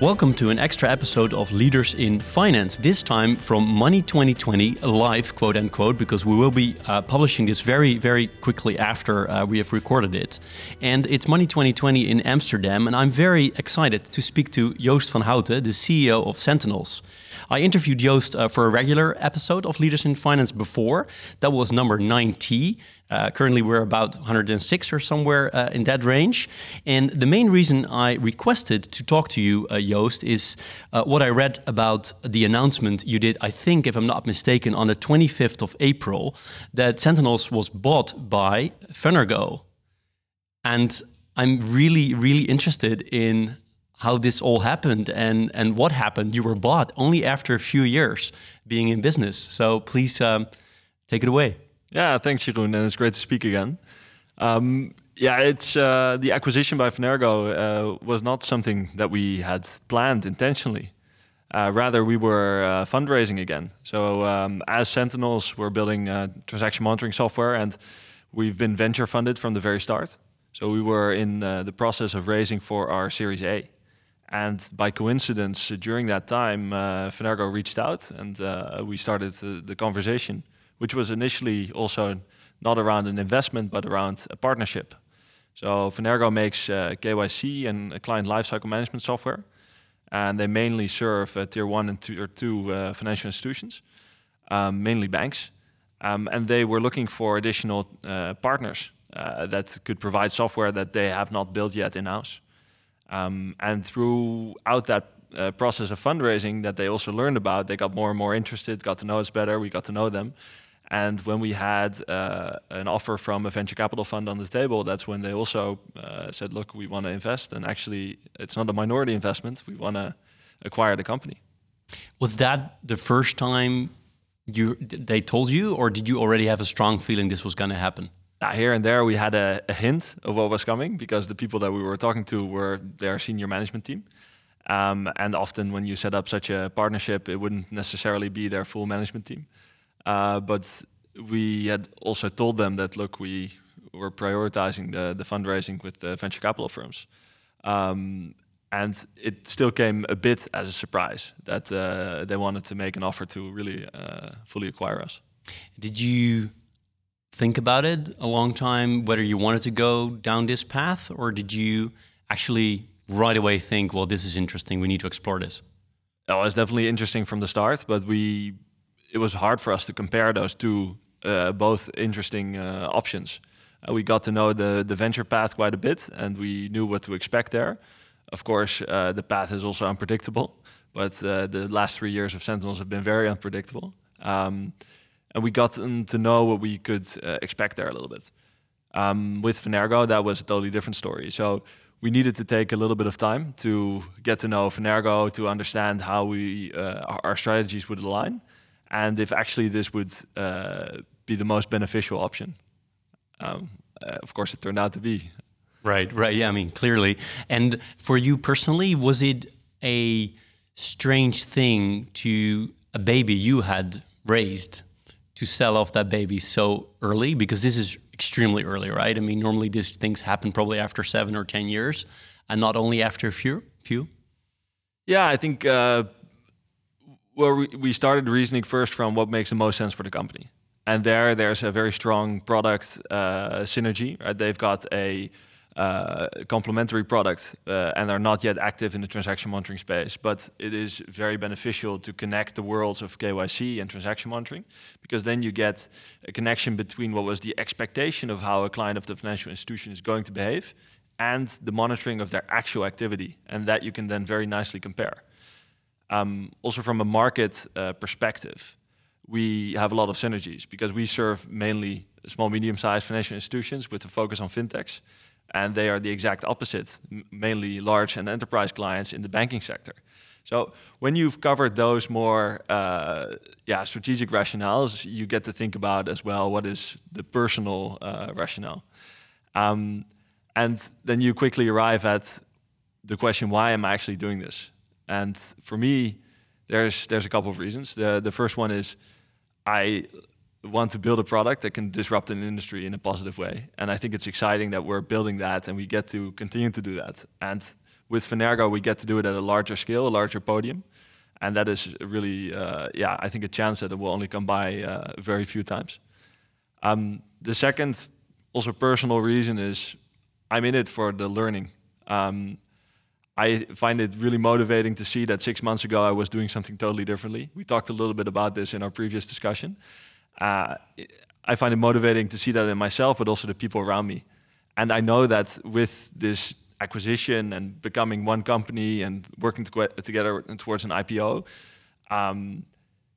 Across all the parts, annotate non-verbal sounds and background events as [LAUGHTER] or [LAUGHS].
Welcome to an extra episode of Leaders in Finance. This time from Money 2020 live, quote unquote, because we will be uh, publishing this very, very quickly after uh, we have recorded it. And it's Money 2020 in Amsterdam, and I'm very excited to speak to Joost van Houten, the CEO of Sentinels. I interviewed Joost uh, for a regular episode of Leaders in Finance before. That was number 90. Uh, currently, we're about 106 or somewhere uh, in that range. And the main reason I requested to talk to you, uh, Joost, is uh, what I read about the announcement you did, I think, if I'm not mistaken, on the 25th of April, that Sentinels was bought by Fenergo. And I'm really, really interested in how this all happened and, and what happened. You were bought only after a few years being in business. So please um, take it away. Yeah, thanks, Jeroen, and it's great to speak again. Um, yeah, it's uh, the acquisition by Fenergo uh, was not something that we had planned intentionally. Uh, rather, we were uh, fundraising again. So, um, as Sentinels, we're building uh, transaction monitoring software, and we've been venture funded from the very start. So, we were in uh, the process of raising for our Series A. And by coincidence, during that time, Fenergo reached out and we started the conversation which was initially also not around an investment, but around a partnership. So Fenergo makes uh, KYC and client lifecycle management software, and they mainly serve uh, tier one and tier two uh, financial institutions, um, mainly banks. Um, and they were looking for additional uh, partners uh, that could provide software that they have not built yet in house. Um, and throughout that uh, process of fundraising that they also learned about, they got more and more interested, got to know us better, we got to know them. And when we had uh, an offer from a venture capital fund on the table, that's when they also uh, said, "Look, we want to invest." And actually, it's not a minority investment. We want to acquire the company. Was that the first time you they told you, or did you already have a strong feeling this was going to happen? Now, here and there, we had a, a, hint of what was coming because the people that we were talking to were their senior management team. Um, and often, when you set up such a partnership, it wouldn't necessarily be their full management team. Uh, but we had also told them that look, we were prioritizing the, the fundraising with the venture capital firms. Um, and it still came a bit as a surprise that uh, they wanted to make an offer to really uh, fully acquire us. Did you think about it a long time whether you wanted to go down this path, or did you actually right away think, well, this is interesting, we need to explore this? Oh, it was definitely interesting from the start, but we it was hard for us to compare those two uh, both interesting uh, options. Uh, we got to know the the venture path quite a bit, and we knew what to expect there. Of course, uh, the path is also unpredictable, but uh, the last three years of Sentinels have been very unpredictable. Um, and we got to know what we could uh, expect there a little bit. Um, with Fenergo, that was a totally different story. So we needed to take a little bit of time to get to know Fenergo, to understand how we our strategies would align and if actually this would uh, be the most beneficial option. Um, uh, of course, it turned out to be. Right, right. Yeah, I mean, clearly. And for you personally, was it a strange thing to a baby you had raised to sell off that baby so early? Because this is extremely early, right? I mean, normally these things happen probably after seven or 10 years and not only after a few. few. Yeah, I think uh, well, we, we started reasoning first from what makes the most sense for the company. And there, there's a very strong product uh, synergy. Right? They've got a uh, complementary product uh, and are not yet active in the transaction monitoring space. But it is very beneficial to connect the worlds of KYC and transaction monitoring because then you get a connection between what was the expectation of how a client of the financial institution is going to behave and the monitoring of their actual activity. And that you can then very nicely compare. Um, also from a market uh, perspective, we have a lot of synergies because we serve mainly small, medium-sized financial institutions with a focus on fintechs, and they are the exact opposite, mainly large and enterprise clients in the banking sector. So when you've covered those more, uh, yeah, strategic rationales, you get to think about as well what is the personal uh, rationale, um, and then you quickly arrive at the question: Why am I actually doing this? And for me, there's there's a couple of reasons. The the first one is I want to build a product that can disrupt an industry in a positive way. And I think it's exciting that we're building that and we get to continue to do that. And with Fenergo, we get to do it at a larger scale, a larger podium. And that is really, uh, yeah, I think a chance that it will only come by uh, very few times. Um, the second, also personal reason is I'm in it for the learning. Um, I find it really motivating to see that six months ago I was doing something totally differently. We talked a little bit about this in our previous discussion. Uh, I find it motivating to see that in myself, but also the people around me. And I know that with this acquisition and becoming one company and working to together towards an IPO, um,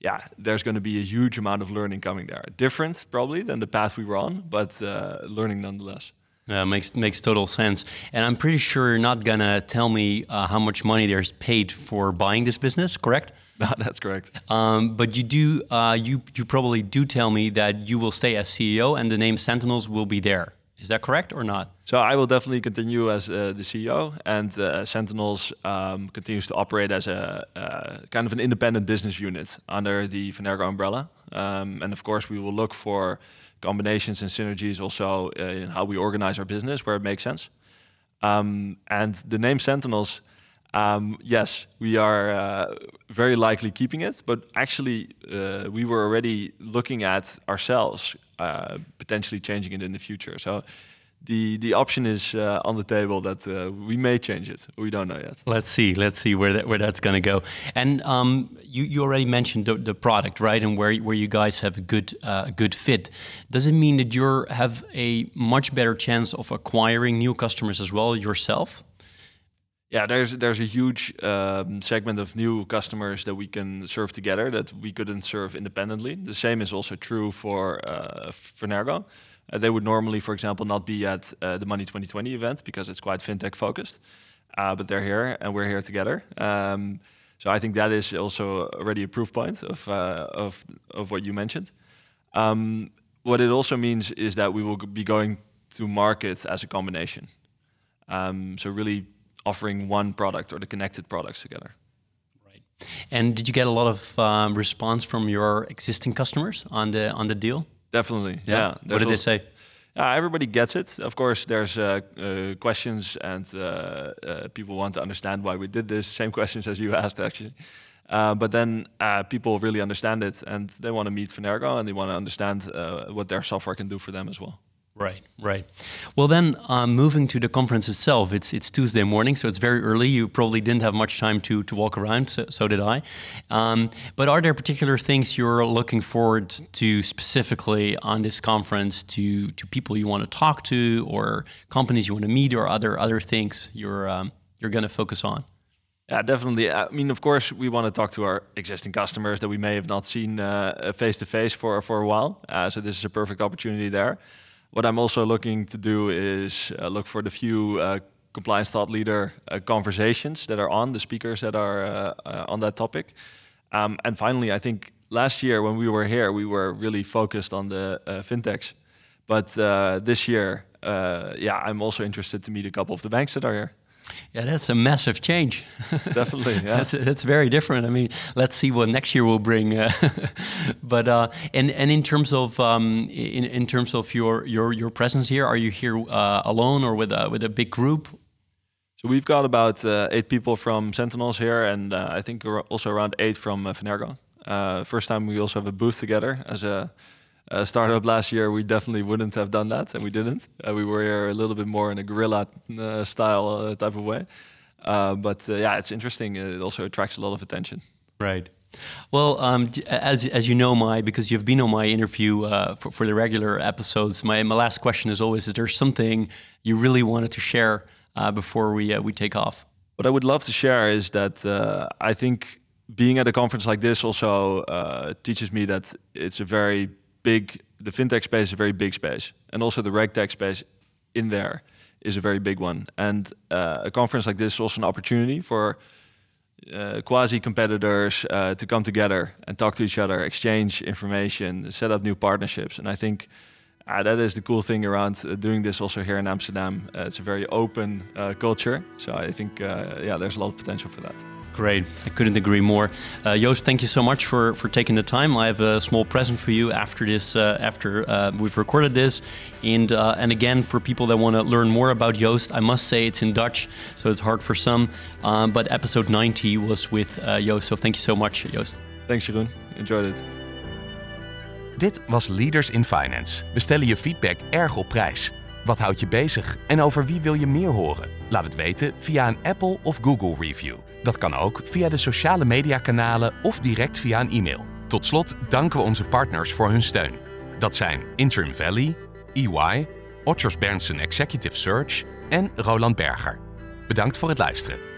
yeah, there's going to be a huge amount of learning coming there. Different probably than the path we were on, but uh, learning nonetheless. Yeah, makes makes total sense. And I'm pretty sure you're not gonna tell me uh, how much money there's paid for buying this business, correct? [LAUGHS] No, that's correct. Um, but you do, uh, you you probably do tell me that you will stay as CEO and the name Sentinels will be there. Is that correct or not? So I will definitely continue as uh, the CEO, and uh, Sentinels um, continues to operate as a uh, kind of an independent business unit under the Fenergo umbrella. Um, and of course, we will look for combinations and synergies also uh, in how we organize our business where it makes sense. Um, and the name Sentinels, um, yes, we are uh, very likely keeping it, but actually, uh, we were already looking at ourselves uh, potentially changing it in the future. So the the option is uh, on the table that uh, we may change it. We don't know yet. Let's see. Let's see where that, where that's going to go. And um, you you already mentioned the, the, product, right? And where where you guys have a good uh, good fit. Does it mean that you have a much better chance of acquiring new customers as well yourself? Yeah, there's there's a huge um, segment of new customers that we can serve together that we couldn't serve independently. The same is also true for uh, Fenergo. Uh, they would normally, for example, not be at uh, the Money 2020 event because it's quite fintech focused. Uh, but they're here and we're here together. Um, so I think that is also already a proof point of of of what you mentioned. Um, what it also means is that we will be going to market as a combination. Um, so really offering one product or the connected products together. Right. And did you get a lot of um, response from your existing customers on the on the deal? Definitely. Yeah. yeah. What did they say? Yeah, everybody gets it. Of course, there's uh, uh, questions, and uh, uh people want to understand why we did this. Same [LAUGHS] questions as you asked, actually. Uh, but then uh, people really understand it, and they want to meet Fenergo, and they want to understand what their software can do for them as well. Right, right. Well, then um, moving to the conference itself, it's it's Tuesday morning, so it's very early. You probably didn't have much time to to walk around. So, so did I. Um, but are there particular things you're looking forward to specifically on this conference? To to people you want to talk to, or companies you want to meet, or other other things you're um, you're going to focus on? Yeah, definitely. I mean, of course, we want to talk to our existing customers that we may have not seen face to face for for a while. Uh, so this is a perfect opportunity there. What I'm also looking to do is uh, look for the few uh, compliance thought leader uh, conversations that are on the speakers that are uh, uh, on that topic. Um, and finally, I think last year when we were here, we were really focused on the uh, fintechs. But this year, yeah, I'm also interested to meet a couple of the banks that are here. Yeah, that's a massive change. [LAUGHS] Definitely, yeah. that's, that's very different. I mean, let's see what next year will bring. Uh, [LAUGHS] but uh, and and in terms of um, in in terms of your your your presence here, are you here uh, alone or with a with a big group? So we've got about uh, eight people from Sentinels here, and uh, I think also around eight from uh, Fenergo. first time we also have a booth together as a uh, startup last year, we definitely wouldn't have done that, and we didn't. Uh, we were a little bit more in a guerrilla uh, style uh, type of way. Uh, but uh, yeah, it's interesting. It also attracts a lot of attention. Right. Well, um, as as you know, my because you've been on my interview for, for the regular episodes. My my last question is always: Is there something you really wanted to share before we we take off? What I would love to share is that I think being at a conference like this also teaches me that it's a very big, the fintech space is a very big space, and also the regtech space in there is a very big one. And uh, a conference like this is also an opportunity for uh, quasi competitors uh, to come together and talk to each other, exchange information, set up new partnerships. And I think uh, that is the cool thing around uh, doing this also here in Amsterdam. Uh, it's a very open culture. So I think, yeah, there's a lot of potential for that. Great. I couldn't agree more. Uh, Joost, thank you so much for, for taking the time. I have a small present for you after this, uh, after uh, we've recorded this. And, uh, and again, for people that want to learn more about Joost, I must say it's in Dutch, so it's hard for some. Um, but episode 90 was with uh, Joost, so thank you so much, Joost. Thanks, Jeroen. Enjoyed it. Dit was Leaders in Finance. We stellen je feedback erg op prijs. Wat houdt je bezig en over wie wil je meer horen? Laat het weten via een Apple of Google review. Dat kan ook via de sociale mediakanalen of direct via een e-mail. Tot slot danken we onze partners voor hun steun. Dat zijn Interim Valley, EY, Otters Berndsen Executive Search en Roland Berger. Bedankt voor het luisteren.